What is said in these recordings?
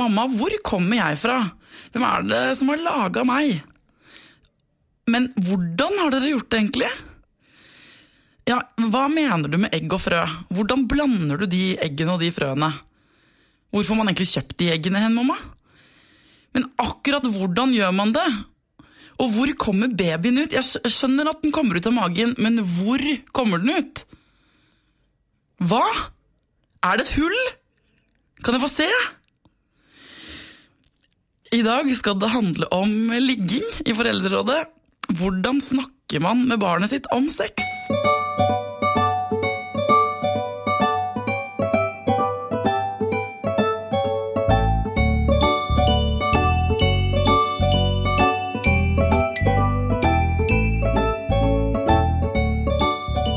Mamma, hvor kommer jeg fra? Hvem er det som har laga meg? Men hvordan har dere gjort det, egentlig? Ja, Hva mener du med egg og frø? Hvordan blander du de eggene og de frøene? Hvor får man egentlig kjøpt de eggene hen, mamma? Men akkurat hvordan gjør man det? Og hvor kommer babyen ut? Jeg skjønner at den kommer ut av magen, men hvor kommer den ut? Hva? Er det et hull? Kan jeg få se? I dag skal det handle om ligging i Foreldrerådet. Hvordan snakker man med barnet sitt om sex?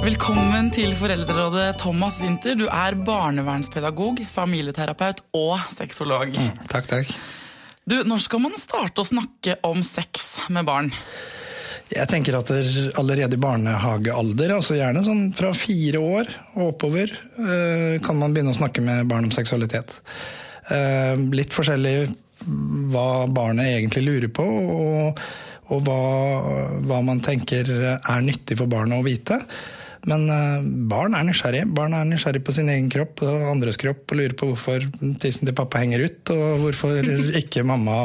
Velkommen til Foreldrerådet, Thomas Winther. Du er barnevernspedagog, familieterapeut og sexolog. Mm, takk, takk. Du, Når skal man starte å snakke om sex med barn? Jeg tenker at Allerede i barnehagealder, altså gjerne sånn fra fire år og oppover, eh, kan man begynne å snakke med barn om seksualitet. Eh, litt forskjellig hva barnet egentlig lurer på, og, og hva, hva man tenker er nyttig for barnet å vite. Men uh, barn er nysgjerrig. Barn er nysgjerrig på sin egen kropp og andres kropp og lurer på hvorfor tissen til pappa henger ut, og hvorfor ikke mamma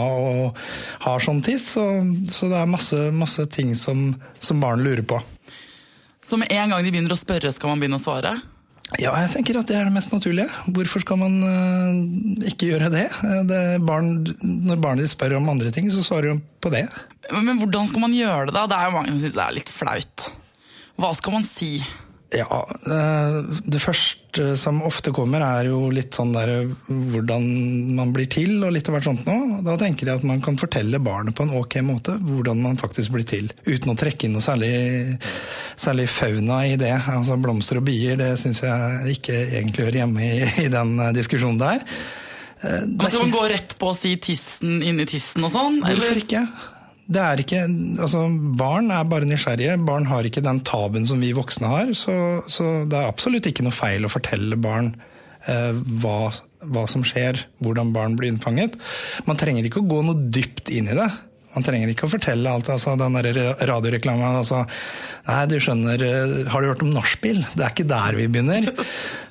har sånn tiss. Og, så det er masse, masse ting som, som, barn lurer på. Så med en gang de begynner å spørre, skal man begynne å svare? Ja, jeg tenker at det er det mest naturlige. Hvorfor skal man uh, ikke gjøre det? det barn, når barnet spør om andre ting, så svarer de på det. Men, men hvordan skal man gjøre det, da? Det er jo mange som syns det er litt flaut. Hva skal man si? Ja, eh, Det første som ofte kommer, er jo litt sånn der hvordan man blir til, og litt av hvert sånt noe. Da tenker jeg at man kan fortelle barnet på en ok måte hvordan man faktisk blir til. Uten å trekke inn noe særlig, særlig fauna i det. Altså Blomster og bier, det syns jeg ikke egentlig hører hjemme i, i den eh, diskusjonen der. Eh, Men skal man gå rett på å si tissen inni tissen og sånn? Hvorfor ikke? Det er ikke, altså Barn er bare nysgjerrige. Barn har ikke den tabuen som vi voksne har. Så, så det er absolutt ikke noe feil å fortelle barn eh, hva, hva, som skjer, hvordan barn blir unnfanget. Man trenger ikke å gå noe dypt inn i det. Man trenger ikke å fortelle alt. altså Den radioreklama altså, Nei, du skjønner, eh, har du hørt om nachspiel? Det er ikke der vi begynner.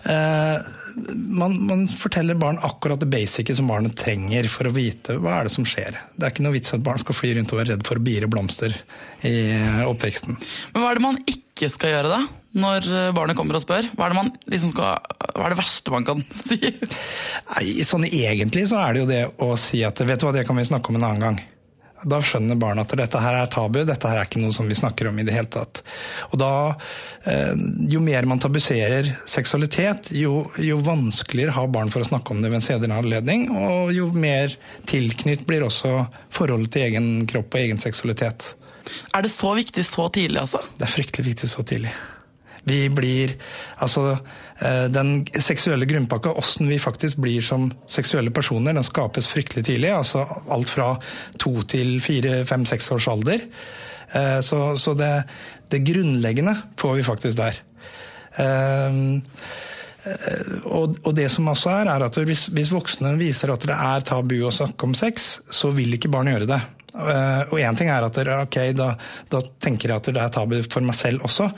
Eh, man, man, forteller barn akkurat det basice som barnet trenger for å vite hva er det som skjer. Det er ikke noe vits at barn skal fly rundt og være redd for bier og blomster i oppveksten. Men hva er det man ikke skal gjøre da, når barnet kommer og spør? Hva er det, man liksom skal, hva er det verste man kan si? Nei, sånn Egentlig så er det jo det å si at vet du hva, det kan vi snakke om en annen gang. Da skjønner barna at dette her er tabu, dette her er ikke noe som vi snakker om i det hele tatt. Og da, eh, Jo mer man tabuserer seksualitet, jo, jo vanskeligere har barn for å snakke om det ved en senere anledning, og jo mer tilknytt blir også forholdet til egen kropp og egen seksualitet. Er det så viktig så tidlig, altså? Det er fryktelig viktig så tidlig. Vi blir Altså, den seksuelle grunnpakka, åssen vi faktisk blir som seksuelle personer, den skapes fryktelig tidlig. Altså alt fra to til fire, fem, seks års alder. Eh, så, så det, det, grunnleggende får vi faktisk der. Eh, og, det som også er, er at hvis, hvis voksne viser at det er tabu å snakke om sex, så vil ikke barn gjøre det. Eh, og én ting er at ok, da, da, tenker jeg at det er tabu for meg selv også,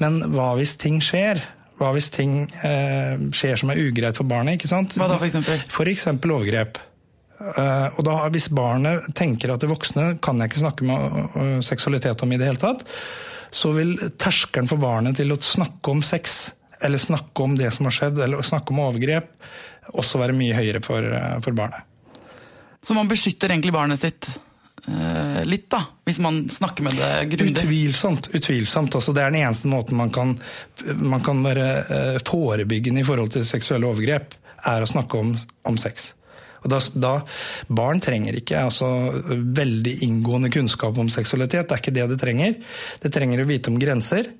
men hva hvis ting skjer? Hva hvis ting eh, skjer som er ugreit for barnet? ikke sant? Hva da, for eksempel? For eksempel overgrep. Uh, og da, Hvis barnet tenker at det voksne kan jeg ikke snakke med uh, seksualitet om i det hele tatt, så vil terskelen for barnet til å snakke om sex, eller snakke om det som har skjedd, eller snakke om overgrep, også være mye høyere for, uh, for barnet. Så man beskytter egentlig barnet sitt litt, da, hvis man snakker med det grundig? Utvilsomt. utvilsomt. Altså, det er den eneste måten man kan, man kan være eh, forebyggende i forhold til seksuelle overgrep, er å snakke om, om sex. Og da, da, barn trenger ikke altså, veldig inngående kunnskap om seksualitet. Det er ikke det det trenger. Det trenger å vite om grenser.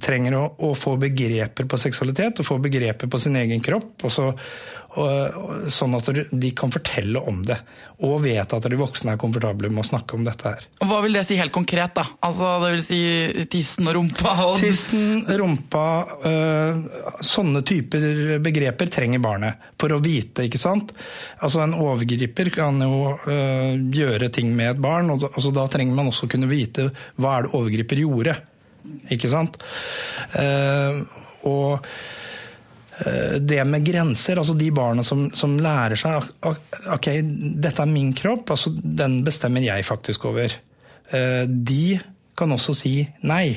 trenger å, å, få begreper på seksualitet og få begreper på sin egen kropp. Og så, sånn at de kan fortelle om det. Og vet at de voksne er komfortable med å snakke om dette her. Og Hva vil det si helt konkret? da? Altså, Det vil si tissen og rumpa? Og... Tissen, rumpa, øh, sånne typer begreper trenger barnet for å vite, ikke sant. Altså En overgriper kan jo øh, gjøre ting med et barn, og altså, da trenger man også kunne vite hva er det overgriper gjorde. Ikke sant? Uh, og Eh, det med grenser, altså de barna som, som, lærer seg ok, dette er min kropp, altså den bestemmer jeg faktisk over. Eh, de kan også si nei.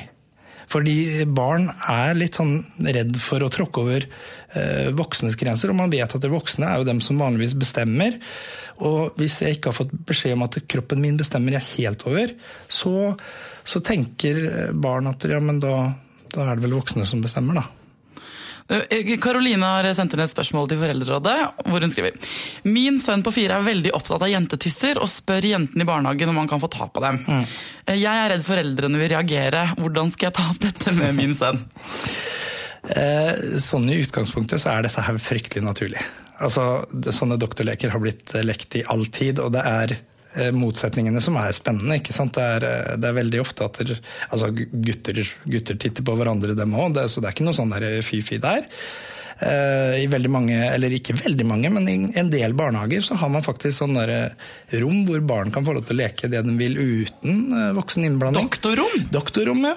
Fordi barn er litt sånn redd for å tråkke over eh, voksnes grenser. Og man vet at de voksne er jo dem som vanligvis bestemmer. Og hvis jeg ikke har fått beskjed om at kroppen min bestemmer jeg helt over, så, så tenker barn at ja, men da, da er det vel voksne som bestemmer, da. Karoline har sendt inn et spørsmål til Foreldrerådet, hvor hun skriver Min sønn på fire er veldig opptatt av jentetisser og spør jentene i barnehagen om han kan få ta på dem. Mm. Jeg er redd foreldrene vil reagere. Hvordan skal jeg ta opp dette med min sønn? Eh, sånn i utgangspunktet så er dette her fryktelig naturlig. Altså, Sånne doktorleker har blitt lekt i all tid, og det er Eh, motsetningene som er spennende. ikke sant? Det er, eh, det er veldig ofte at der, altså gutter, gutter, titter på hverandre, dem òg. Så det er ikke noe sånn fy-fy der. Eh, I veldig mange, eller ikke veldig mange, men i en del barnehager så har man faktisk sånn rom hvor barn kan få lov til å leke det de vil uten voksen innblanding. Doktorrom? Doktorrom, ja.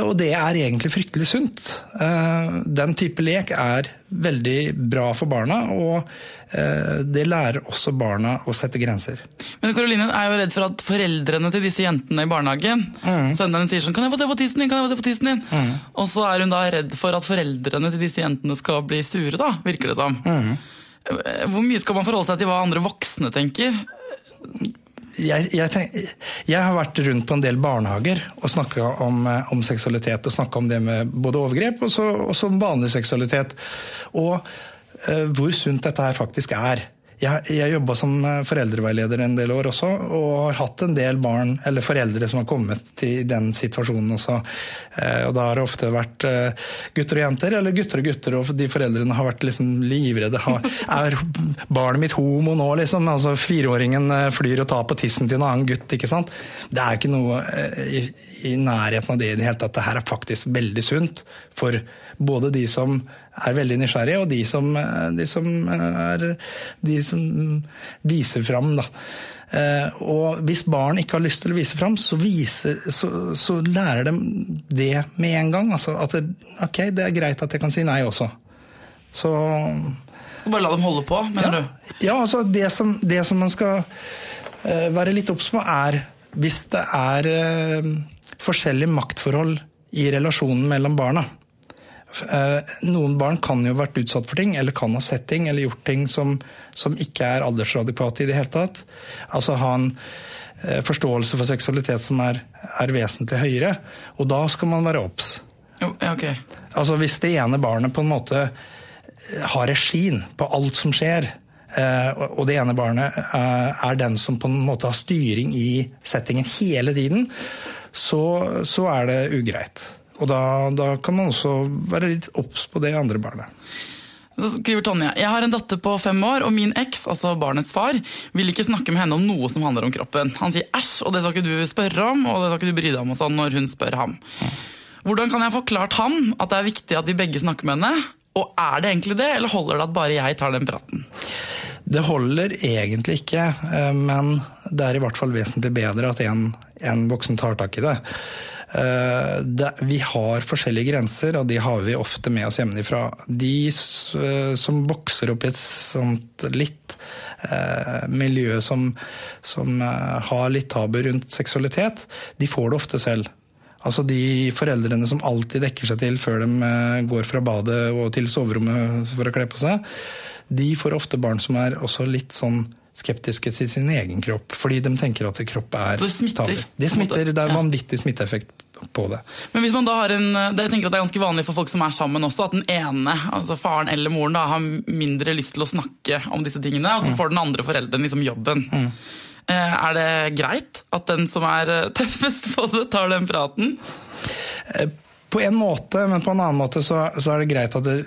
Og det er egentlig fryktelig sunt. Den type lek er veldig bra for barna. og Eh, det lærer også barna å sette grenser. Men Karoline er jo redd for at foreldrene til disse jentene i barnehagen mm. Sønnen sier sånn 'Kan jeg få se på tissen din?' kan jeg få se på tissen din? Mm. Og så er hun da redd for at foreldrene til disse jentene skal bli sure, da, virker det som. Mm. Hvor mye skal man forholde seg til hva andre voksne tenker? Jeg, jeg, tenk, jeg, har vært rundt på en del barnehager og snakka om, eh, om, seksualitet. Og snakka om det med både overgrep og, så, vanlig seksualitet. Og uh, hvor sunt dette her faktisk er. Jeg, jeg jobba som eh, foreldreveileder en del år også, og har hatt en del barn eller foreldre som har kommet til den situasjonen også. Eh, og da har det ofte vært gutter og jenter, eller gutter og gutter, og de foreldrene har vært liksom livredde. Er barnet mitt homo nå, liksom? Altså Fireåringen flyr og tar på tissen til en annen gutt, ikke sant. Det er ikke noe i, i nærheten av det i det hele tatt. Det her er faktisk veldig sunt for både de som er veldig nysgjerrige, og de som, de som, er, de som viser fram. Da. Eh, og hvis barn ikke har lyst til å vise fram, så, viser, så, så lærer de det med en gang. Altså at det, ok, det er greit at jeg kan si nei også. Så Skal bare la dem holde på, mener ja, du? Ja, altså det som, det som man skal være litt obs på, er hvis det er forskjellige maktforhold i relasjonen mellom barna. Eh, noen barn kan jo ha vært utsatt for ting, eller kan ha sett ting eller gjort ting som, som ikke er aldersradikate i det hele tatt. Altså ha en eh, forståelse for seksualitet som er, er vesentlig høyere. Og da skal man være obs. Okay. Altså hvis det ene barnet på en måte eh, har regien på alt som skjer, og det ene barnet er den som på en måte har styring i settingen hele tiden, så, så er det ugreit. Og da, da kan man også være litt obs på det andre barnet. Så skriver Tonje jeg har en datter på fem år, og min eks, altså barnets far, vil ikke snakke med henne om noe som handler om kroppen. Han sier æsj, og det skal ikke du spørre om, og det skal ikke du bry deg om og sånn når hun spør ham. Hvordan kan jeg forklart ham at det er viktig at vi begge snakker med henne? Og er det egentlig det, eller holder det at bare jeg tar den praten? Det holder egentlig ikke, eh, men det er i hvert fall vesentlig bedre at en, en voksen tar tak i det. Eh, det, vi har forskjellige grenser, og de har vi ofte med oss hjemmefra. De eh, som vokser opp i et sånt litt eh, miljø som, som har litt tabu rundt seksualitet, de får det ofte selv. Altså De foreldrene som alltid dekker seg til før de går fra badet og til soverommet for å kle på seg, de får ofte barn som er også litt sånn skeptiske til sin egen kropp. Fordi de tenker at kropp er Det smitter. Det smitter, det er vanvittig smitteeffekt på det. Men hvis man da har en, det, jeg tenker at Det er ganske vanlig for folk som er sammen også, at den ene, altså faren eller moren, da, har mindre lyst til å snakke om disse tingene, og så mm. får den andre forelderen liksom jobben. Mm. Eh, er det greit at den som er eh, tøffest på det, tar den praten? Eh, på en måte, men på en annen måte så, så er det greit at det,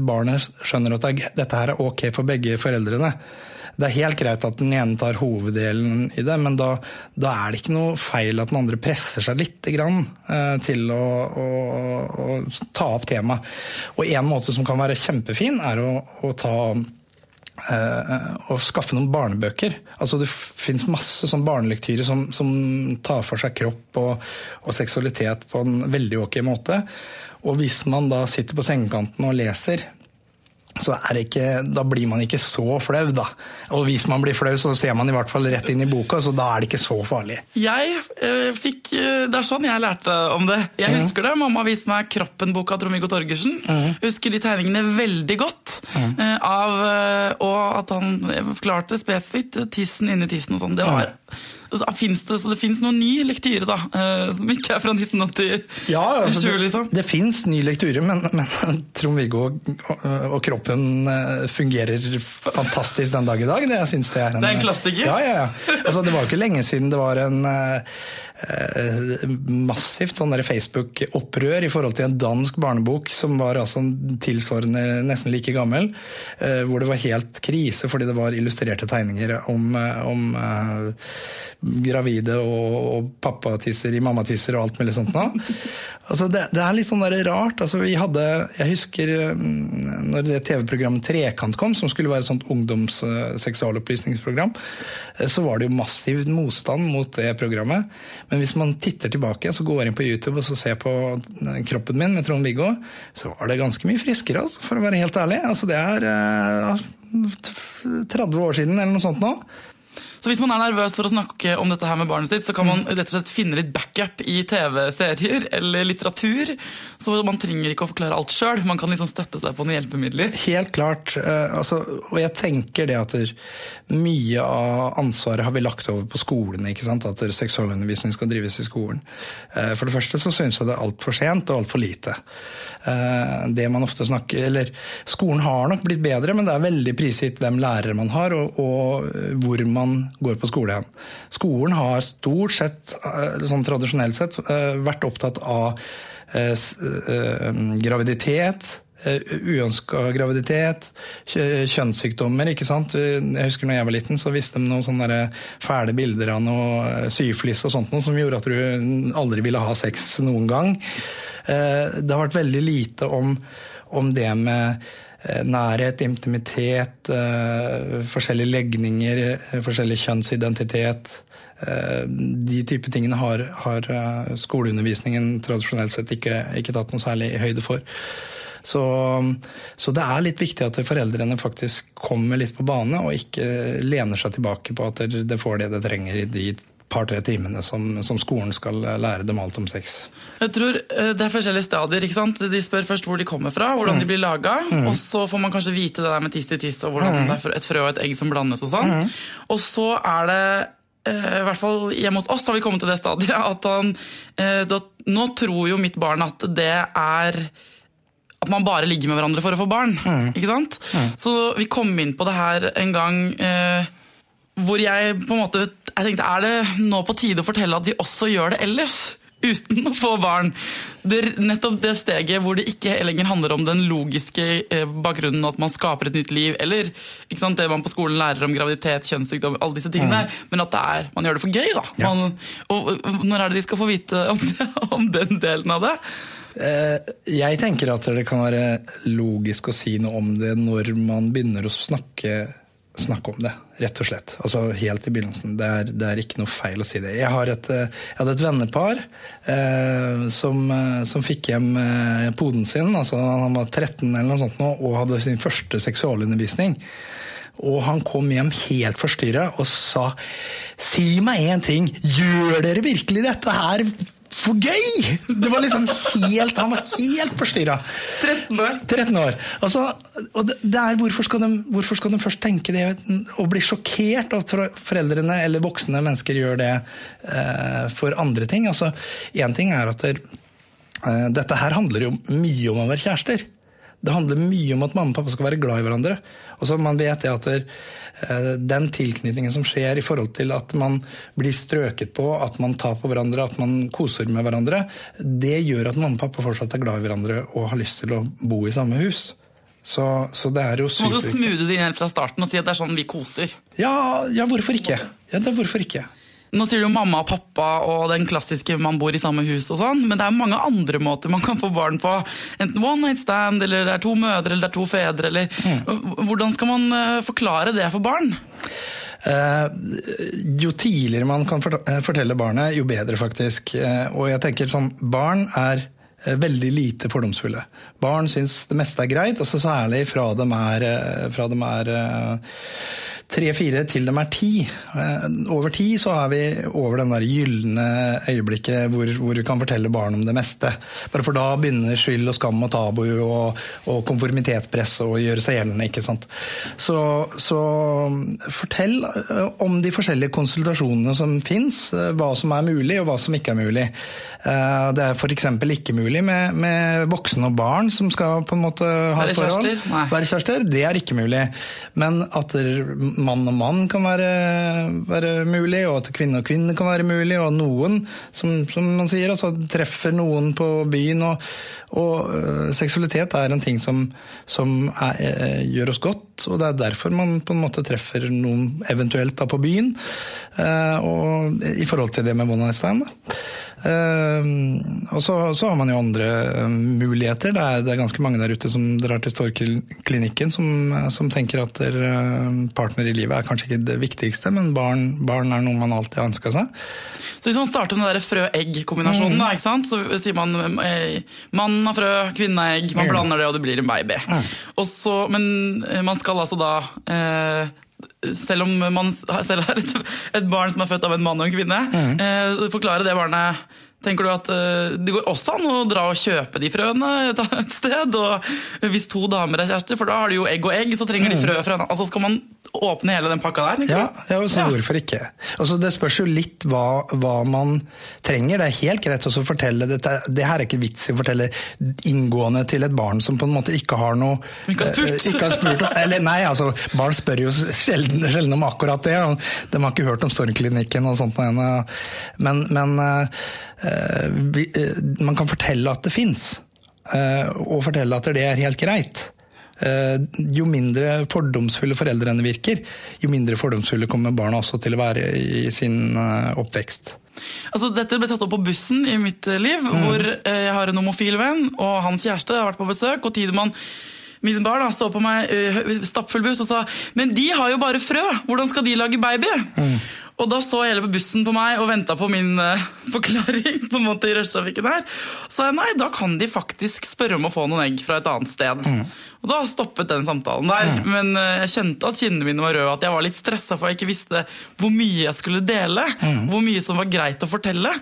barnet skjønner at det, dette her er ok for begge foreldrene. Det er helt greit at den ene tar hoveddelen i det, men da, da er det ikke noe feil at den andre presser seg litt grann, eh, til å, å, å, ta opp temaet. Og en måte som kan være kjempefin, er å, å ta eh, å skaffe noen barnebøker. Altså Det fins masse sånn barnelektyrer som, som, tar for seg kropp og, og, seksualitet på en veldig ok måte. Og hvis man da sitter på sengekanten og leser ikke, da blir man ikke så flau, da. Og hvis man blir flau, så ser man i hvert fall rett inn i boka, så da er det ikke så farlig. Jeg eh, fikk øh, Det er sånn jeg lærte om det. Jeg mm. husker det. Mamma viste meg Kroppen-boka til Trond-Viggo Torgersen. Mm. Husker de tegningene veldig godt. Mm. Av, og at han forklarte spesifikt tissen inni tissen og sånn. Det var Finnes det, så det fins noen ny lektyre, da, eh, som ikke er fra 1987? Ja, altså, det, liksom. det fins ny lektyre, men, men Trond-Viggo og, og, kroppen eh, fungerer fantastisk den dag i dag. Det, jeg det, er en, det er en klassiker? Ja, ja, ja. Altså, det var jo ikke lenge siden det var en Eh, massivt sånn Facebook-opprør i forhold til en dansk barnebok som var altså tilsvarende nesten like gammel. Eh, hvor det var helt krise fordi det var illustrerte tegninger om, eh, om gravide og, og pappatisser i mammatisser og alt mulig sånt. Nå. Altså det, det, er litt sånn der rart. Altså vi hadde, jeg husker mm, når det TV-programmet Trekant kom, som skulle være et sånt ungdomsseksualopplysningsprogram, eh, så var det jo massiv motstand mot det programmet. Men hvis man titter tilbake, så går inn på YouTube og ser på eh, kroppen min med Trond-Viggo, så var det ganske mye friskere, altså, for å være helt ærlig. Altså det er eh, 30 år siden eller noe sånt nå. Så hvis man er nervøs for å snakke om dette her med barnet sitt, så kan man rett og slett finne litt backup i TV-serier eller litteratur. Så man trenger ikke å forklare alt sjøl. Man kan liksom støtte seg på noen hjelpemidler. Helt klart. Eh, altså, og jeg tenker det at mye av ansvaret har vi lagt over på skolene. ikke sant? At seksualundervisning skal drives i skolen. Eh, for det første så syns jeg det er altfor sent og altfor lite. Eh, det man ofte snakker Eller skolen har nok blitt bedre, men det er veldig prisgitt hvem lærere man har, og, og hvor man går på skole hen. Skolen har stort sett, eh, sånn tradisjonelt sett, eh, vært opptatt av graviditet, uønska graviditet, kjønnssykdommer. ikke sant? Jeg husker når jeg var liten, så viste de noen sånne fæle bilder av noe syflis og sånt noe, som gjorde at du aldri ville ha sex noen gang. Det har vært veldig lite om, om det med Eh, nærhet, intimitet, eh, forskjellige legninger, eh, forskjellig kjønnsidentitet. De type tingene har, har skoleundervisningen tradisjonelt sett ikke, ikke, tatt noe særlig høyde for. Så, så, det er litt viktig at foreldrene faktisk kommer litt på bane, og ikke lener seg tilbake på at det får det det trenger i de par-tre timene som, som, skolen skal lære dem alt om sex. Jeg tror eh, Det er forskjellige stadier. ikke sant? De spør først hvor de kommer fra, hvordan mm. de blir laga. Mm. Og så får man kanskje vite det der med tiss til tiss og hvordan mm. det er et frø og et egg som blandes. Og sånn. Mm. Og så er det eh, i hvert fall hjemme hos oss har vi kommet til det stadiet at han eh, da, Nå tror jo mitt barn at det er at man bare ligger med hverandre for å få barn. Mm. ikke sant? Mm. Så vi kom inn på det her en gang eh, hvor jeg på en måte jeg tenkte, Er det nå på tide å fortelle at vi også gjør det ellers? Uten å få barn. Det, nettopp det steget hvor det ikke lenger handler om den logiske eh, bakgrunnen, at man skaper et nytt liv, eller sant, det man på skolen lærer om graviditet, kjønnssykdom, alle disse tingene, mm. men at er, man gjør det for gøy. da. Ja. Man, og Når er det de skal få vite om, om den delen av det? Eh, jeg tenker at det kan være logisk å si noe om det når man begynner å snakke snakke om det, rett og slett. Altså Helt i begynnelsen. Det er, det er ikke noe feil å si det. Jeg, et, eh, jeg hadde et vennepar eh, som, eh, som, fikk hjem eh, poden sin. altså Han var 13 eller noe sånt nå, og hadde sin første seksualundervisning. Og han kom hjem helt forstyrra og sa Si meg én ting, gjør dere virkelig dette her for gøy! Det var liksom helt, Han var helt forstyrra. 13 år. 13 år. Altså, og det er, hvorfor skal, de, hvorfor, skal de, først tenke det og bli sjokkert at foreldrene eller voksne mennesker gjør det eh, for andre ting? Altså, Én ting er at der, eh, dette her handler jo mye om å være kjærester. Det handler mye om at mamma og pappa skal være glad i hverandre. Og så Man vet det at eh, den tilknytningen som skjer i forhold til at man blir strøket på, at man tar på hverandre, at man koser med hverandre, det gjør at mamma og pappa fortsatt er glad i hverandre og har lyst til å bo i samme hus. Så, så det er jo Man skal smoothe det inn helt fra starten og si at det er sånn vi koser. Ja, ja, hvorfor ikke? Ja, det hvorfor ikke? Nå sier du mamma og pappa og den klassiske man bor i samme hus og sånn, men det er mange andre måter man kan få barn på. Enten one night stand, eller det er to mødre, eller det er to fedre, eller Hvordan skal man eh, forklare det for barn? Eh, jo tidligere man kan eh, fortelle barnet, jo bedre, faktisk. Og jeg tenker sånn, barn er veldig lite fordomsfulle. Barn syns det meste er greit, og så særlig fra de er, fra de er eh, tre-fire til de er ti. Eh, Over ti så er vi over den der gylne øyeblikket hvor, hvor vi kan fortelle barn om det meste. Bare for da begynner skyld og skam og tabu og, og konformitetspress å gjøre seg gjeldende. ikke sant? Så, så fortell eh, om de forskjellige konsultasjonene som fins, hva som er mulig og hva som ikke er mulig. Eh, Det er f.eks. ikke mulig med, med voksne og barn som skal på en måte ha et forhold. Være kjærester, det er ikke mulig. Men at mann og mann kan være, være mulig, og at kvinne og kvinne kan være mulig, og noen, som, som man sier, altså treffer noen på byen. Og, og øh, seksualitet er en ting som, som er, øh, gjør oss godt, og det er derfor man på en måte treffer noen eventuelt da på byen. og i forhold til det med one night stand. da. Eh, og så, så har man jo andre eh, muligheter. Det er, det er ganske mange der ute som drar til Storklinikken som, som tenker at der, eh, partner i livet er kanskje ikke det viktigste, men barn, barn er noe man alltid har ønska seg. Så hvis man starter med den frø-egg-kombinasjonen, da, så sier man eh, mann har frø, kvinne har egg, man Mm. blander det og det blir en baby. Og så, men eh, man skal altså da eh, selv om man selv har et, et barn som er født av en mann og en kvinne, Mm. eh, forklare det barnet Tenker du at eh, Det går også an å dra og kjøpe de frøene et annet sted? og Hvis to damer er kjærester, for da har de jo egg og egg, så trenger de frø fra en annen. Altså Skal man åpne hele den pakka der? Ja, ja så Ja. hvorfor ikke? Altså, det spørs jo litt hva, hva man trenger. Det er helt greit å fortelle dette. Det her er ikke vits i å fortelle inngående til et barn som på en måte ikke har noe Ikke har spurt. eh, ikke har spurt eller nei, altså, barn spør jo sjelden, sjelden om akkurat det. De har ikke hørt om Stormklinikken og sånt. Men, men eh, eh, man kan fortelle at det fins, og fortelle at det er helt greit. Eh, jo mindre fordomsfulle foreldrene virker, jo mindre fordomsfulle kommer barna også til å være i sin eh, oppvekst. Altså, dette ble tatt opp på bussen i mitt liv, liv, hvor eh, jeg har en homofil venn, og hans kjæreste har vært på besøk, og Tidemann Min barn da, så på meg stappfull buss og sa Men de har jo bare frø! Hvordan skal de lage baby? Og da så hele bussen på meg og venta på min uh, forklaring. på en måte i rushtrafikken her. Så jeg nei, da kan de faktisk spørre om å få noen egg fra et annet sted. Og da stoppet den samtalen der. Men uh, jeg kjente at kinnene mine var røde, at jeg var litt stressa for jeg ikke visste hvor mye jeg skulle dele. Hvor mye som var greit å fortelle.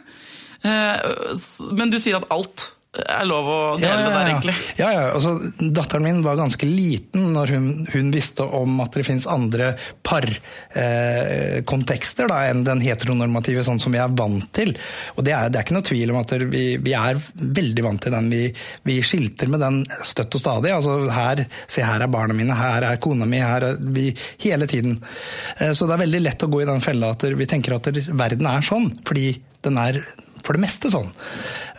Uh, Men du sier at alt er lov å dele det der, egentlig. Ja, ja, altså, datteren min var ganske liten når hun, hun visste om at det finnes andre parkontekster eh, enn den heteronormative, sånn som vi er vant til. Og det er, det er ikke noe tvil om at vi, vi er veldig vant til den. Vi, vi skilter med den støtt og stadig. Altså, her, se her er barna mine, her er kona mi, her er vi hele tiden. Eh, så det er veldig lett å gå i den fella at vi tenker at verden er sånn, fordi den er for det meste sånn.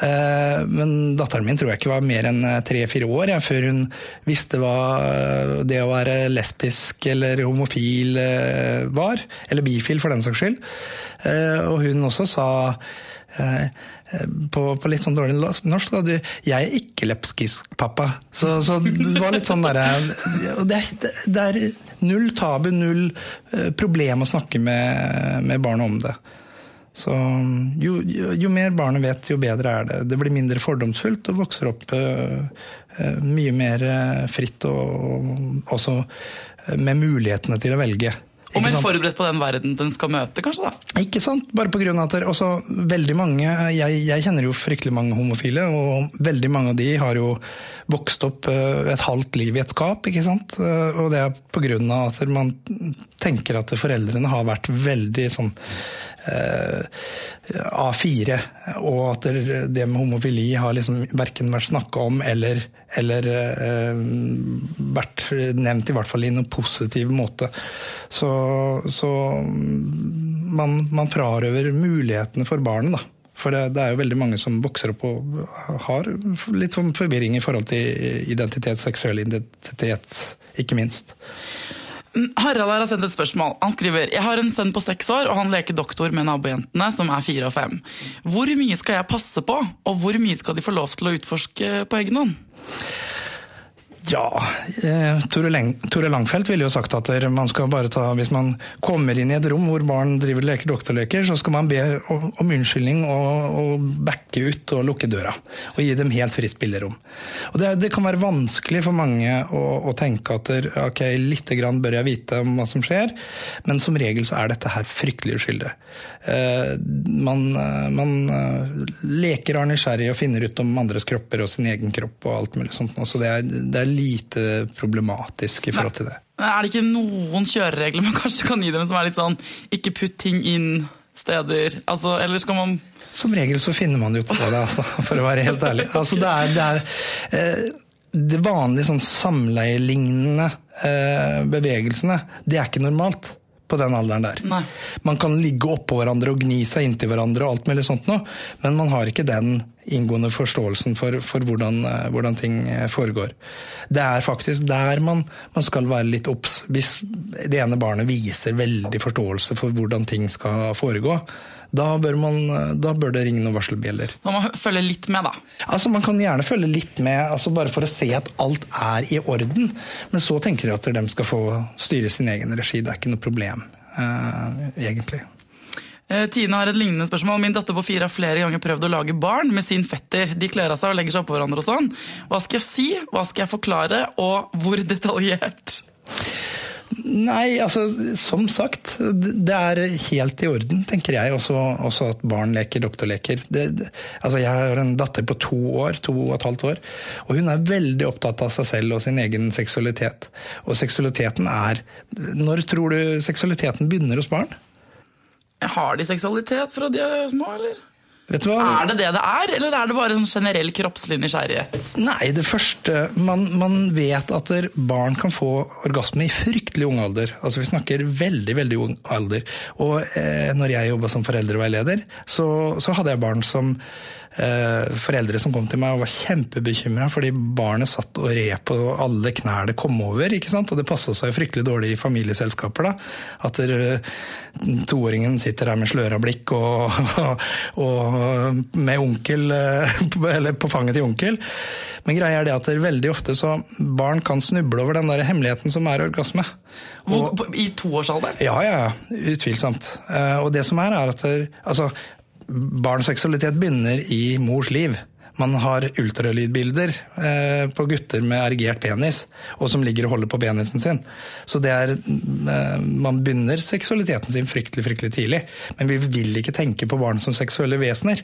Eh, Men datteren min tror jeg ikke var mer enn tre-fire år jeg, før hun visste hva det å være lesbisk eller homofil eh, var. Eller bifil, for den saks skyld. Eh, Og hun også sa eh, på, på litt sånn dårlig norsk da, du, 'Jeg er ikke lepskisk, pappa'. Så, så det var litt sånn derre det, det er null tabu, null eh, problem å snakke med, med barna om det. Så jo, jo, jo mer barnet vet, jo bedre er det. Det blir mindre fordomsfullt og vokser opp eh, mye mer eh, fritt og, og også med mulighetene til å velge. Og mer forberedt på den verden den skal møte, kanskje? da? Ikke sant? Bare på grunn av at også veldig mange jeg, jeg kjenner jo fryktelig mange homofile, og veldig mange av de har jo vokst opp et halvt liv i et skap, ikke sant? Og det er på grunn av at man tenker at foreldrene har vært veldig sånn A4, og at det med homofili har liksom verken vært snakka om eller eller eh, vært nevnt i hvert fall i noen positiv måte. Så, så man, man frarøver mulighetene for barnet, da. For det, er jo veldig mange som vokser opp og har litt sånn forvirring i forhold til identitet, seksuell identitet, ikke minst. Harald her har sendt et spørsmål. Han skriver Jeg har en sønn på seks år, og han leker doktor med nabojentene, som er fire og fem. Hvor mye skal jeg passe på, og hvor mye skal de få lov til å utforske på egen hånd? Ja, eh, Tore, Langfeldt ville jo sagt at man skal bare ta, hvis man kommer inn i et rom hvor barn driver leker doktorleker, så skal man be om unnskyldning og, og backe ut og lukke døra. Og gi dem helt fritt spillerom. Og det, det, kan være vanskelig for mange å, å tenke at ok, lite grann bør jeg vite om hva som skjer, men som regel så er dette her fryktelig uskyldig. Eh, man, eh, man leker er nysgjerrig og finner ut om andres kropper og sin egen kropp og alt mulig sånt. Så det er, det er lite problematisk i forhold til det. Er det ikke noen kjøreregler man kanskje kan gi dem som er litt sånn ikke putt ting inn steder? Altså, eller skal man Som regel så finner man ut av det, altså, for å være helt ærlig. Altså, det er, det er eh, det vanlige sånn samleielignende eh, bevegelsene, det er ikke normalt på den alderen der. Nei. Man kan ligge oppå hverandre og gni seg inntil hverandre, og alt mulig sånt noe, men man har ikke den inngående forståelsen for, for hvordan, eh, hvordan, ting eh, foregår. Det er faktisk der man, man skal være litt obs. Hvis det ene barnet viser veldig forståelse for hvordan ting skal foregå, da bør, man, da bør, det ringe noen varselbjeller. Man må følge litt med, da? Altså, Man kan gjerne følge litt med, altså bare for å se at alt er i orden. Men så tenker jeg at de skal få styre sin egen regi. Det er ikke noe problem, eh, egentlig. Eh, Tine har et lignende spørsmål. Min datter på fire har flere ganger prøvd å lage barn med sin fetter. De kler av seg og legger seg oppå hverandre og sånn. Hva skal jeg si, hva skal jeg forklare, og hvor detaljert? Nei, altså som sagt. Det er helt i orden, tenker jeg. Også, også at barn leker doktorleker. Det, det, altså jeg har en datter på to år, to og et halvt år. Og hun er veldig opptatt av seg selv og sin egen seksualitet. Og seksualiteten er Når tror du seksualiteten begynner hos barn? Har de seksualitet fra de er små, eller? Er det det det er, eller er det bare sånn generell kroppslig nysgjerrighet? Nei, det første man, man, vet at barn kan få orgasme i fryktelig ung alder. Altså Vi snakker veldig veldig ung alder. Og eh, når jeg jobba som foreldreveileder, så, så hadde jeg barn som foreldre som kom til meg og var kjempebekymra fordi barnet satt og red på alle knær det kom over. ikke sant? Og det passa seg fryktelig dårlig i familieselskaper. da, At der, toåringen sitter der med sløra blikk og, og, og med onkel eh, Eller på fanget til onkel. Men greia er det at det veldig ofte så barn kan snuble over den der hemmeligheten som er orgasme. Og, I toårsalderen? Ja, ja. Utvilsomt. Eh, og det som er, er at det, altså, barns seksualitet begynner i mors liv. Man har ultralydbilder eh, på gutter med erigert penis, og som ligger og holder på penisen sin. Så det er eh, Man begynner seksualiteten sin fryktelig fryktelig tidlig. Men vi vil ikke tenke på barn som seksuelle vesener.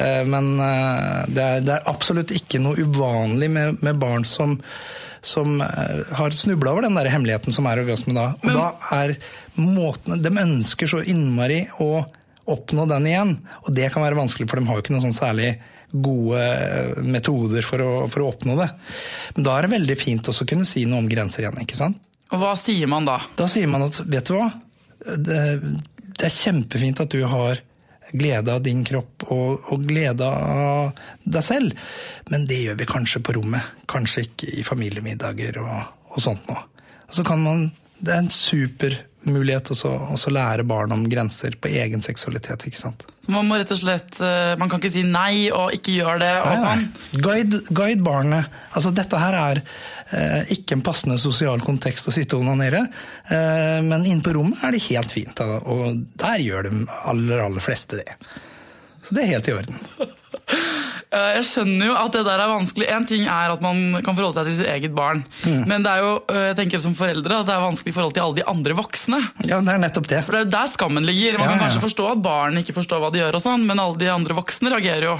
Eh, men det er, det, er, absolutt ikke noe uvanlig med, med barn som, som har snubla over den der hemmeligheten som er orgasme da. Og men... da er måten De ønsker så innmari å oppnå den igjen. Og det kan være vanskelig, for de har jo ikke noen sånn særlig gode metoder for å, for å, oppnå det. Men da er det veldig fint også å kunne si noe om grenser igjen. ikke sant? Og hva sier man da? Da sier man at vet du hva, det, det er kjempefint at du har glede av din kropp og, og, glede av deg selv, men det gjør vi kanskje på rommet. Kanskje ikke i familiemiddager og, og sånt noe. Og så kan man, Det er en super mulighet til å lære barn om grenser på egen seksualitet. ikke sant? Man må rett og slett, eh, man kan ikke si nei og ikke gjøre det. og sånn. Guide, guide, barnet. altså Dette her er eh, ikke en passende sosial kontekst å sitte og onanere, eh, men inne på rommet er det helt fint. Og der gjør de aller, aller fleste det. Så det er helt i orden. Eh, jeg skjønner jo at det der er vanskelig. En ting er at man kan forholde seg til sitt eget barn. Mm. Men det er jo, eh, jeg tenker som foreldre at det er vanskelig i forhold til alle de andre voksne. Ja, det er nettopp det. For det er jo der skammen ligger. Man ja, kan kanskje ja. forstå at barn ikke forstår hva de gjør, og sånn, men alle de andre voksne reagerer jo.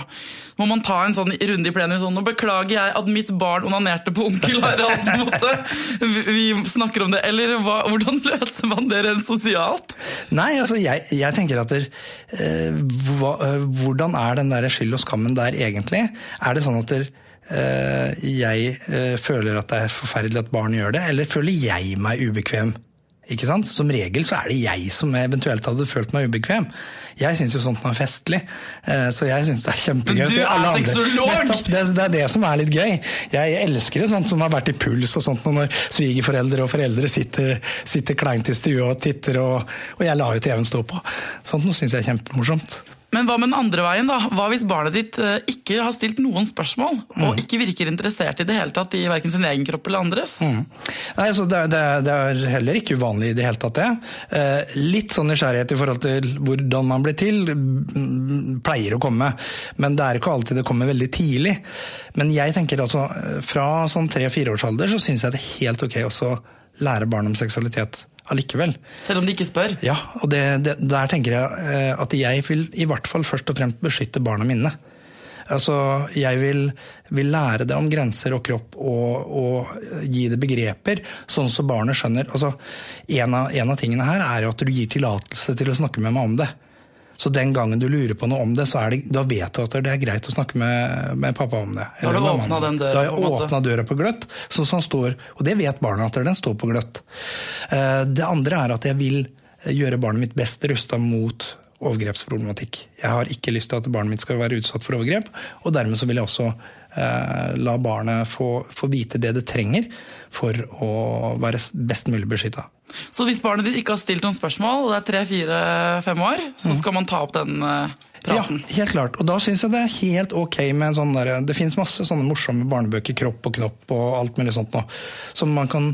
Må man ta en sånn runde i plenum sånn Nå beklager jeg at mitt barn onanerte på onkel Harald. på en måte. Vi snakker om det. Eller hva, hvordan løser man det rent sosialt? Nei, altså jeg, jeg tenker at der, eh, hva, eh, Hvordan er den der skyld og skammen der egentlig? Er det sånn at der, uh, jeg uh, føler at det er forferdelig at barn gjør det, eller føler jeg meg ubekvem? Ikke sant? Som regel så er det jeg som eventuelt hadde følt meg ubekvem. Jeg syns jo sånt er festlig, eh, så jeg syns det er kjempegøy. Men du er sexolog! Det, det er det som er litt gøy. Jeg elsker det sånt som har vært i puls og sånt når svigerforeldre og foreldre sitter, sitter kleint i stua og titter, og, og jeg lar jo TV-en stå på. Sånt syns jeg er kjempemorsomt. Men hva med den andre veien, da? Hva hvis barnet ditt eh, ikke har stilt noen spørsmål, Mm. og ikke virker interessert i det hele tatt i hverken sin egen kropp eller andres? Mm. Nei, altså, det, det, det er heller ikke uvanlig i det hele tatt, det. Eh, litt sånn nysgjerrighet i forhold til hvordan man blir til, mm, pleier å komme. Men det er ikke alltid det kommer veldig tidlig. Men jeg tenker altså, eh, fra sånn tre-fireårsalder så syns jeg det er helt ok også lære barn om seksualitet allikevel. Selv om de ikke spør? Ja, og det, det, der tenker jeg eh, at jeg vil i hvert fall først og fremst beskytte barna mine. Altså, jeg vil, vil lære det om grenser og kropp og, og gi det begreper, sånn så barnet skjønner. Altså, en av, en av tingene her er jo at du gir tillatelse til å snakke med meg om det. Så den gangen du lurer på noe om det, så er det, da vet du at det er greit å snakke med, med pappa om det. Da har du åpna den døra, Da har jeg åpna døra på gløtt, sånn som han står, og det vet barna at den står på gløtt. Eh, Det andre er at jeg vil gjøre barnet mitt best rusta mot overgrepsproblematikk. Jeg har ikke lyst til at barnet mitt skal være utsatt for overgrep, og dermed så vil jeg også eh, la barnet få, få vite det det trenger for å være best mulig beskytta. Så hvis barnet ditt ikke har stilt noen spørsmål, og det er tre-fire-fem år, så skal man ta opp den eh, praten? Ja, helt klart. Og da syns jeg det er helt ok med en sånn der, Det fins masse sånne morsomme barnebøker, Kropp og knopp og alt mulig sånt nå, som man kan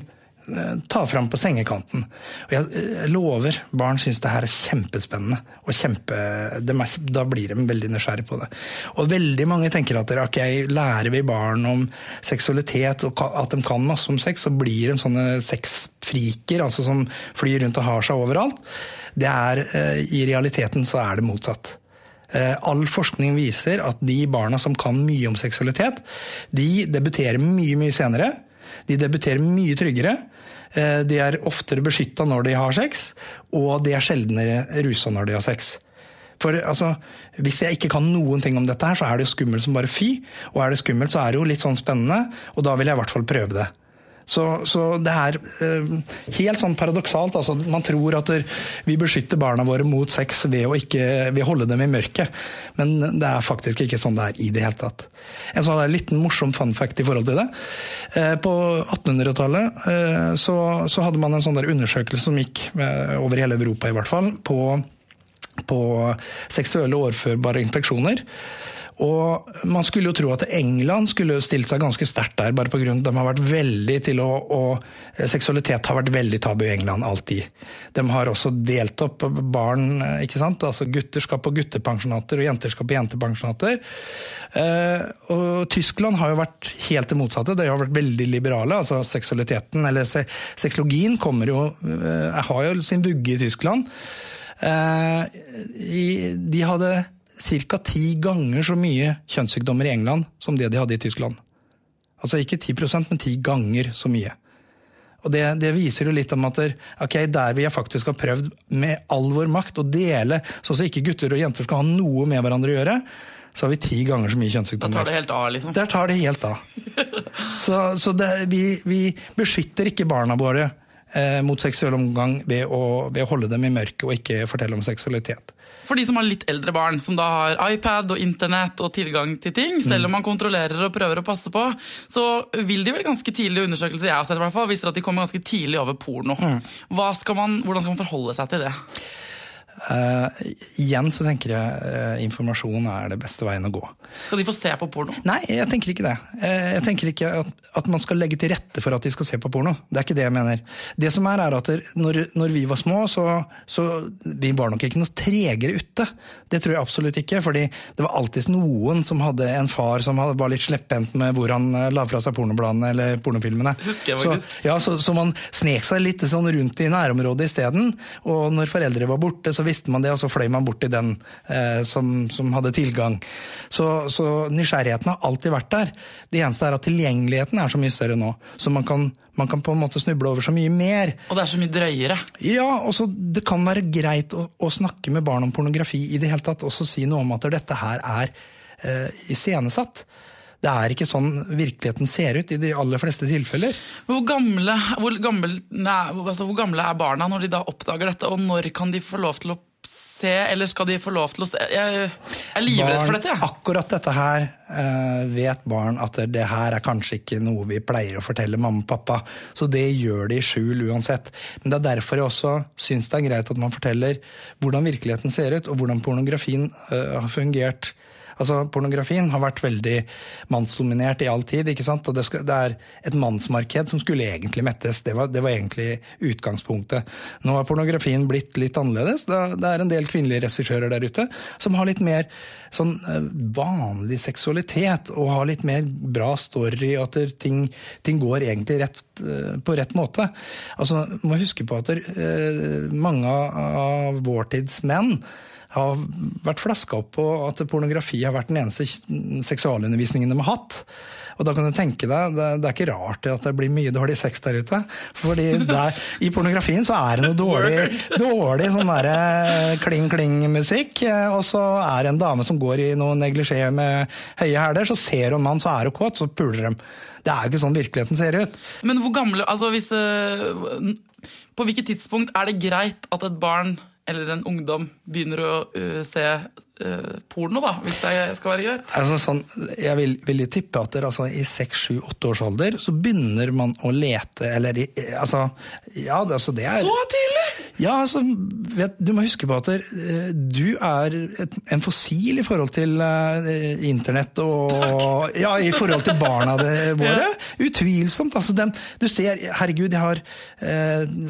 ta fram på sengekanten. Og jeg eh, lover, barn syns det her er kjempespennende. Og kjempe, de er, da blir de veldig nysgjerrige på det. Og veldig mange tenker at ok, lærer vi barn om seksualitet og at de kan masse om sex, så blir de sånne sexfriker, altså som flyr rundt og har seg overalt. Det er, eh, I realiteten så er det motsatt. Eh, All forskning viser at de barna som kan mye om seksualitet, de debuterer mye, mye senere. De debuterer mye tryggere. Eh, De er oftere beskytta når de har sex, og de er sjeldnere rusa når de har sex. For altså, Hvis jeg ikke kan noen ting om dette, her, så er det jo skummelt som bare fy. Og er det skummelt, så er det jo litt sånn spennende, og da vil jeg i hvert fall prøve det. Så, så det er eh, helt sånn paradoksalt. Altså, man tror at vi beskytter barna våre mot sex ved å, ikke, ved holde dem i mørket. Men det er faktisk ikke sånn det er i det hele tatt. En sånn liten morsom fun fact i forhold til det. Eh, på 1800-tallet eh, så, så hadde man en sånn der undersøkelse som gikk eh, over hele Europa, i hvert fall, på, på seksuelle overførbare infeksjoner. Og man skulle jo tro at England skulle stilt seg ganske sterkt der, bare pga. at de har vært veldig til å, å Seksualitet har vært veldig tabu i England, alltid. De har også delt opp barn, ikke sant. Altså gutter skal på guttepensjonater, og jenter skal på jentepensjonater. Eh, og Tyskland har jo vært helt det motsatte. De har vært veldig liberale. altså Seksualiteten, eller se, sexologien, kommer jo eh, har jo sin vugge i Tyskland. Eh, de hadde ca. ti ganger så mye kjønnssykdommer i England som det de hadde i Tyskland. Altså ikke 10% men ti ganger så mye. Og det, det viser jo litt om at der, ok, der vi faktisk har prøvd med all vår makt å dele, sånn at ikke gutter og jenter skal ha noe med hverandre å gjøre, så har vi ti ganger så mye Da Der tar det helt av, liksom. Der tar det helt av. Så, så det, vi, vi beskytter ikke barna våre eh, mot seksuell omgang ved å, ved å holde dem i mørket og ikke fortelle om seksualitet. For de som har litt eldre barn, som da har iPad og internett og tilgang til ting, selv om man kontrollerer og prøver å passe på, så vil de vel ganske tidlig undersøkelser jeg har sett i hvert fall, viser at de kommer ganske tidlig over porno. Hva skal man, hvordan skal man forholde seg til det? Eh, igjen så tenker jeg uh, informasjon er det beste veien å gå. Skal de få se på porno? Nei, jeg tenker ikke det. Uh, Jeg tenker ikke at, at man skal legge til rette for at de skal se på porno. Det er ikke det jeg mener. Det som er, er at når, når vi var små, så, så vi var nok ikke noe tregere ute. Det tror jeg absolutt ikke. fordi det var alltid noen som hadde en far som var litt slepphendt med hvor han la fra seg pornobladene eller pornofilmene. Så, ja, så, så man snek seg litt sånn rundt i nærområdet isteden. Og når foreldre var borte, så visste man det, og så fløy man bort til den eh, som, som hadde tilgang. Så, så nysgjerrigheten har alltid vært der. Det eneste er at tilgjengeligheten er så mye større nå. Så man kan, man kan på en måte snuble over så mye mer. Og det er så mye drøyere. Ja, og så Det kan være greit å, å snakke med barn om pornografi i det hele tatt. og så si noe om at dette her er eh, iscenesatt. Det er ikke sånn virkeligheten ser ut i de aller fleste tilfeller. Hvor gamle, hvor, gamle, nei, altså, hvor gamle er barna når de da oppdager dette, og når kan de få lov til å se, eller skal de få lov til å se? Jeg, er livredd for dette. Ja. Akkurat dette her uh, vet barn at det her er kanskje ikke noe vi pleier å fortelle mamma og pappa, så det gjør de i skjul uansett. Men det er derfor jeg også syns det er greit at man forteller hvordan virkeligheten ser ut, og hvordan pornografien uh, har fungert Altså, Pornografien har vært veldig mannsdominert i all tid. ikke sant? Og det, skal, det er et mannsmarked som skulle egentlig mettes. Det var, det var, egentlig utgangspunktet. Nå har pornografien blitt litt annerledes. Det er en del kvinnelige regissører der ute som har litt mer sånn eh, vanlig seksualitet og har litt mer bra story, og at ting, ting går egentlig rett, eh, på rett måte. Altså, må huske på at uh, mange av vår tids menn har vært flaska opp på at pornografi har vært den eneste seksualundervisningen de har hatt. Og da kan du tenke deg, det, det, er ikke rart at det blir mye dårlig sex der ute. Fordi der, i pornografien så er det noe dårlig, dårlig sånn derre kling-kling-musikk. Og så er det en dame som går i noe neglisjé med høye hæler, så ser hun mann, så er hun kåt, så puler de. Det er jo ikke sånn virkeligheten ser ut. Men hvor gamle, altså hvis eh, På hvilket tidspunkt er det greit at et barn eller en ungdom begynner å uh, se uh, porno, da, hvis det skal være greit? Altså, sånn, jeg vil, vil tippe at der, altså, i seks, sju, åtte års alder så begynner man å lete Eller altså Ja, det, altså, det er Så tidlig! Ja, altså, vet, Du må huske på at uh, du er et, en fossil i forhold til internett og Takk. Ja, i forhold til barna våre. ja. Utvilsomt. Altså, den, du ser Herregud, jeg har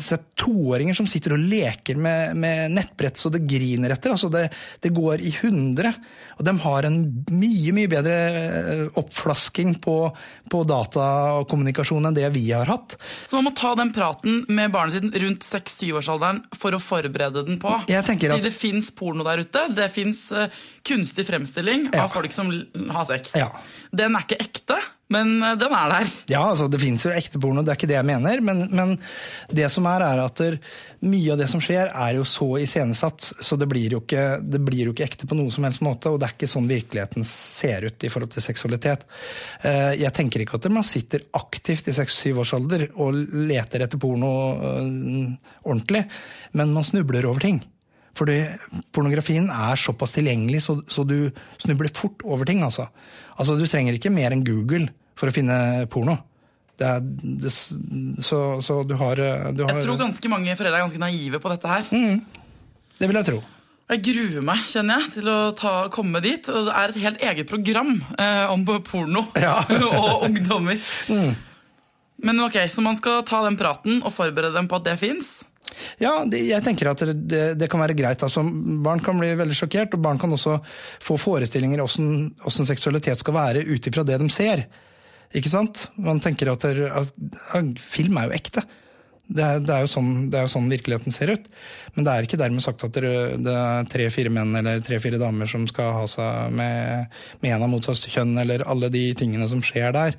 sett toåringer som sitter og leker med, med nettbrett så det griner etter. altså Det, det går i hundre. Og de har en mye mye bedre eh, oppflasking på, på datakommunikasjon enn det vi har hatt. Så man må ta den praten med barnet sitt rundt 6-7-årsalderen for å forberede den på? Jeg tenker at... det fins porno der ute. Det fins uh, kunstig fremstilling ja. av folk som har sex. Ja. Den er ikke ekte. Men eh, den er der. Ja, altså det fins jo ekte porno, det er ikke det jeg mener. Men, men det som er, er at der, mye av det som skjer, er jo så iscenesatt. Så det blir, ikke, det blir, jo ikke, ekte på noen som helst måte. Og det er ikke sånn virkeligheten ser ut i forhold til seksualitet. Eh, jeg tenker ikke at man sitter aktivt i 6-7 års alder og leter etter porno eh, ordentlig, men man snubler over ting. Fordi pornografien er såpass tilgjengelig, så, så du snubler fort over ting. altså. Altså, Du trenger ikke mer enn Google for å finne porno. Det er, det, så, så du, har, du har, Jeg tror ganske mange foreldre er ganske naive på dette her. Mm, det vil jeg tro. Jeg gruer meg kjenner jeg, til å ta, komme dit. og Det er et helt eget program eh, om porno ja. og ungdommer. Mm. Men ok, Så man skal ta den praten og forberede dem på at det fins? Ja, det, jeg tenker at det, det, kan være greit. Altså, barn kan bli veldig sjokkert, og barn kan også få forestillinger om hvordan seksualitet skal være ut ifra det de ser. Ikke sant? Man tenker at, at, at film er jo ekte. Det er, det, er sånn, det er, jo sånn, virkeligheten ser ut. Men det er ikke dermed sagt at det, er tre-fire menn eller tre-fire damer som skal ha seg med, med en av motsatt kjønn, eller alle de tingene som skjer der.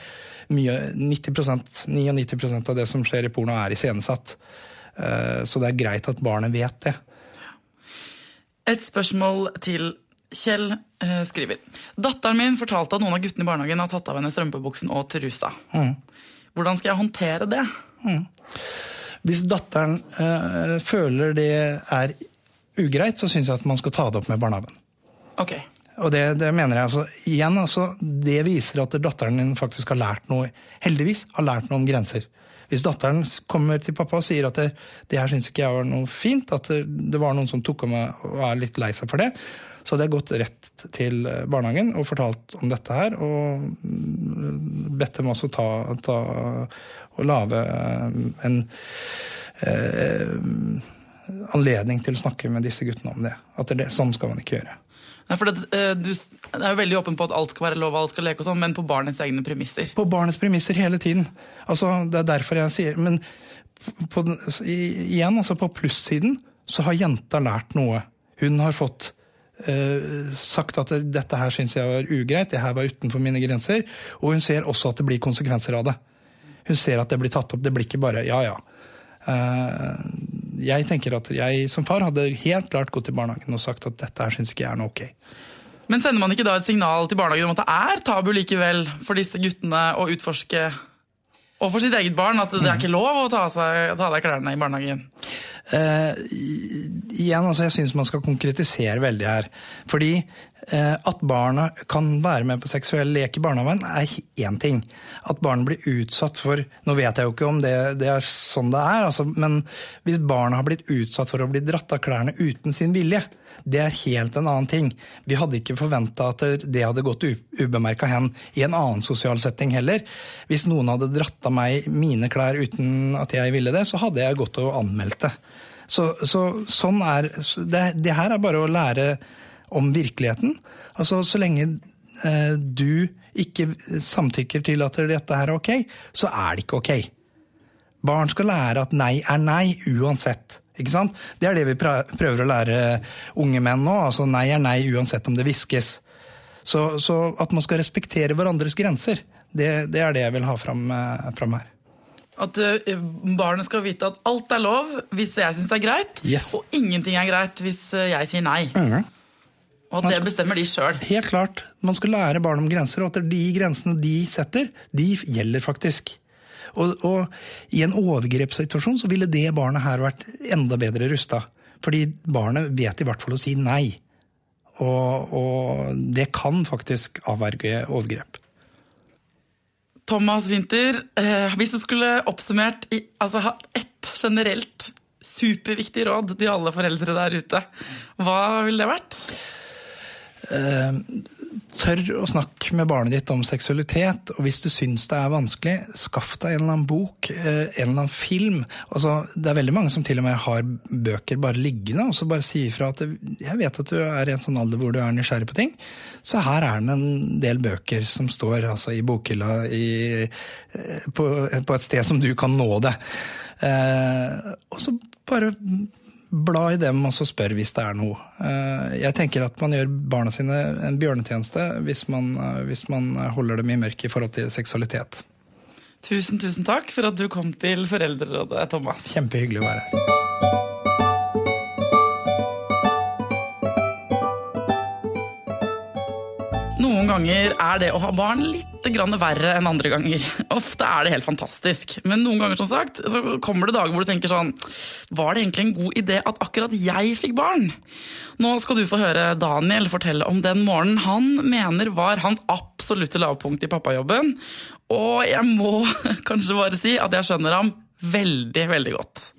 Mye, 90 99% av det som skjer i porno, er iscenesatt. Eh, så det er greit at barnet vet det. Et spørsmål til Kjell eh, skriver. Datteren min fortalte at noen av guttene i barnehagen har tatt av henne strømpebuksen og trusa. Mm. Hvordan skal jeg håndtere det? Mm. Hvis datteren øh, føler det er ugreit, så syns jeg at man skal ta det opp med barnehagen. Okay. Og det, det, mener jeg altså, igjen, altså, det viser at datteren din faktisk har lært noe, heldigvis har lært noe om grenser. Hvis datteren kommer til pappa og sier at det, det her syns ikke jeg var noe fint, at det, det var noen som tok av meg og er litt lei seg for det, så hadde jeg gått rett til barnehagen og fortalt om dette her. Og bedt dem også ta, ta og lage en eh, anledning til å snakke med disse guttene om det. At det, sånn skal man ikke gjøre. Nei, for det, eh, du er jo veldig åpen på at alt skal være lov, alt skal leke og sånn, men på barnets egne premisser. På barnets premisser hele tiden. Altså, det er derfor jeg sier Men på, igjen, altså på plussiden så har jenta lært noe. Hun har fått uh, sagt at dette her syns jeg var ugreit, det her var utenfor mine grenser. Og hun ser også at det blir konsekvenser av det. Hun ser at det blir tatt opp. Det blir ikke bare ja, ja. Uh, jeg tenker at jeg som far hadde helt klart gått til barnehagen og sagt at dette her syns ikke jeg er noe ok. Men sender man ikke da et signal til barnehagen om at det er tabu likevel for disse guttene å utforske, og for sitt eget barn, at det er ikke lov å ta av deg klærne i barnehagen? Uh, igjen, altså jeg syns man skal konkretisere veldig her. Fordi uh, at barna kan være med på seksuell lek i barnehagen, er én ting. At barn blir utsatt for Nå vet jeg jo ikke om det, det er sånn det er, altså, men hvis barna har blitt utsatt for å bli dratt av klærne uten sin vilje, det er helt en annen ting. Vi hadde ikke forventa at det hadde gått ubemerka hen i en annen sosial setting heller. Hvis noen hadde dratt av meg mine klær uten at jeg ville det, så hadde jeg gått og anmeldt det. Så, så sånn er det, det, her er bare å lære om virkeligheten. Altså, så lenge eh, du ikke samtykker til at dette her er ok, så er det ikke ok. Barn skal lære at nei er nei uansett. Ikke sant? Det er det vi prøver å lære unge menn nå. altså Nei er nei uansett om det hviskes. Så, så, at man skal respektere hverandres grenser, det, det er det jeg vil ha fram, eh, fram her. At uh, barnet skal vite at alt er lov hvis jeg syns det er greit, yes. og ingenting er greit hvis eh, jeg sier nei. Mm. Og at det bestemmer de sjøl. Helt klart. Man skal lære barn om grenser, og at de grensene de setter, de gjelder faktisk. Og, og, i en overgrepssituasjon så ville det barnet her vært enda bedre rusta. Fordi barnet vet i hvert fall å si nei. Og, og det kan faktisk avverge overgrep. Thomas Winther, eh, hvis du skulle oppsummert i, altså, ha ett generelt superviktig råd til alle foreldre der ute, hva ville det vært? Eh, tør å snakke med barnet ditt om seksualitet. Og hvis du syns det er vanskelig, skaff deg en eller annen bok, eh, en eller annen film. Altså, det er veldig mange som til og med har bøker bare liggende, og så bare sier fra at jeg vet at du er i en sånn alder hvor du er nysgjerrig på ting, så her er det en del bøker som står altså, i bokhylla i, eh, på, på, et sted som du kan nå det. Eh, og så bare bla i dem og så spør hvis det er noe. Eh, jeg tenker at man gjør barna sine en bjørnetjeneste hvis man, eh, hvis man holder dem i mørket i forhold til seksualitet. Tusen, tusen takk for at du kom til Foreldrerådet, Thomas. Kjempehyggelig å være her. Ganger er det å ha barn litt verre enn andre ganger. Ofte er det helt fantastisk. Men noen ganger som sagt, så kommer det dager hvor du tenker sånn Var det egentlig en god idé at akkurat jeg fikk barn? Nå skal du få høre Daniel fortelle om den morgenen han mener var hans absolutte lavpunkt i pappajobben. Og jeg må kanskje bare si at jeg skjønner ham veldig, veldig godt.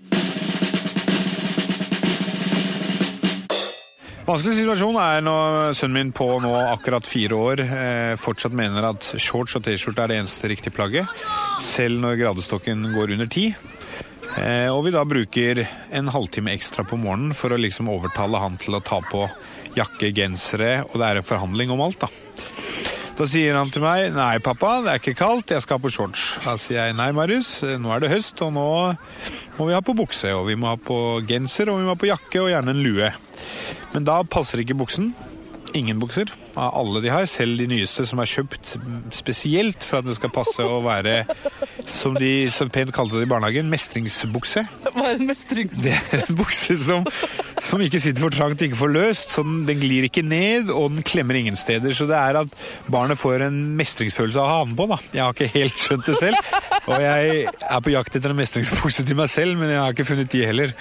Vanskelig situasjon er når sønnen min på nå akkurat fire år eh, fortsatt mener at shorts og T-skjorte er det eneste riktige plagget, selv når gradestokken går under ti. Eh, og vi da bruker en halvtime ekstra på morgenen for å liksom overtale han til å ta på jakke, gensere, og det er en forhandling om alt, da. Da sier han til meg nei, pappa, det er ikke kaldt, jeg skal ha på shorts. Da sier jeg nei, Marius, nå er det høst, og nå må vi ha på bukse, og vi må ha på genser, og vi må ha på jakke, og gjerne en lue. Men da passer ikke buksen. Ingen bukser av alle de har, selv de nyeste som er kjøpt spesielt for at det skal passe å være, som de så pent kalte det i barnehagen, mestringsbukse. Hva er en mestringsbukse? Det er en bukse som, som ikke sitter for trangt, ikke for løst. så Den glir ikke ned, og den klemmer ingen steder. Så det er at barnet får en mestringsfølelse av å ha den på. da. Jeg har ikke helt skjønt det selv. Og jeg er på jakt etter en mestringsbukse til meg selv, men jeg har ikke funnet de heller.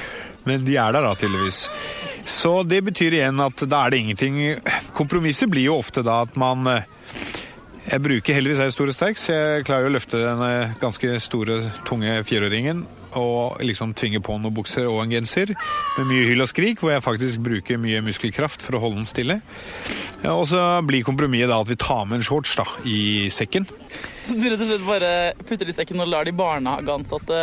Men de er der da, tydeligvis. Så det betyr igjen at da er det ingenting Kompromisset blir jo ofte da at man eh, Jeg bruker heldigvis ei stor og sterk, så jeg klarer å løfte den ganske store, tunge fireåringen og liksom tvinge på noen bukser og en genser med mye hyll og skrik, hvor jeg faktisk bruker mye muskelkraft for å holde den stille. Og så blir kompromisset da at vi tar med en shorts da, i sekken. Så du rett og slett bare putter det i sekken og lar de barnehageansatte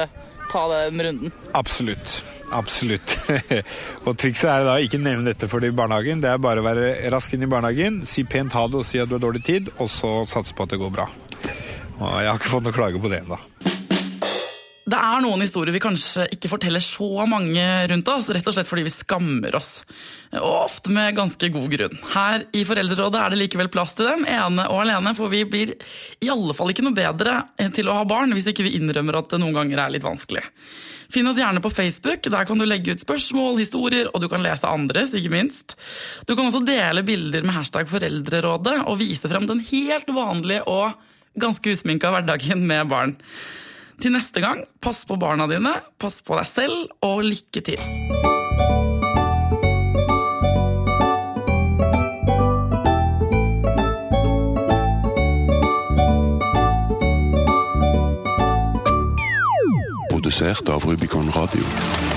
ta den runden? Absolutt. Absolutt. og trikset er da ikke nevne dette for deg i barnehagen. Det er bare å være rask inn i barnehagen, si pent ha det og si at du har dårlig tid, og så satse på at det går bra. Og jeg har ikke fått noe klage på det ennå. Det er noen historier vi kanskje ikke forteller så mange rundt oss, rett og slett fordi vi skammer oss. Og ofte med ganske god grunn. Her i Foreldrerådet er det likevel plass til dem, ene og alene, for vi blir i alle fall ikke noe bedre til å ha barn hvis ikke vi innrømmer at det noen ganger er litt vanskelig. Finn oss gjerne på Facebook, der kan du legge ut spørsmål, historier, og du kan lese andres, ikke minst. Du kan også dele bilder med hashtag Foreldrerådet og vise frem den helt vanlige og ganske usminka hverdagen med barn. Til neste gang, pass på barna dine, pass på deg selv, og lykke til. Produsert av Rubicon Radio.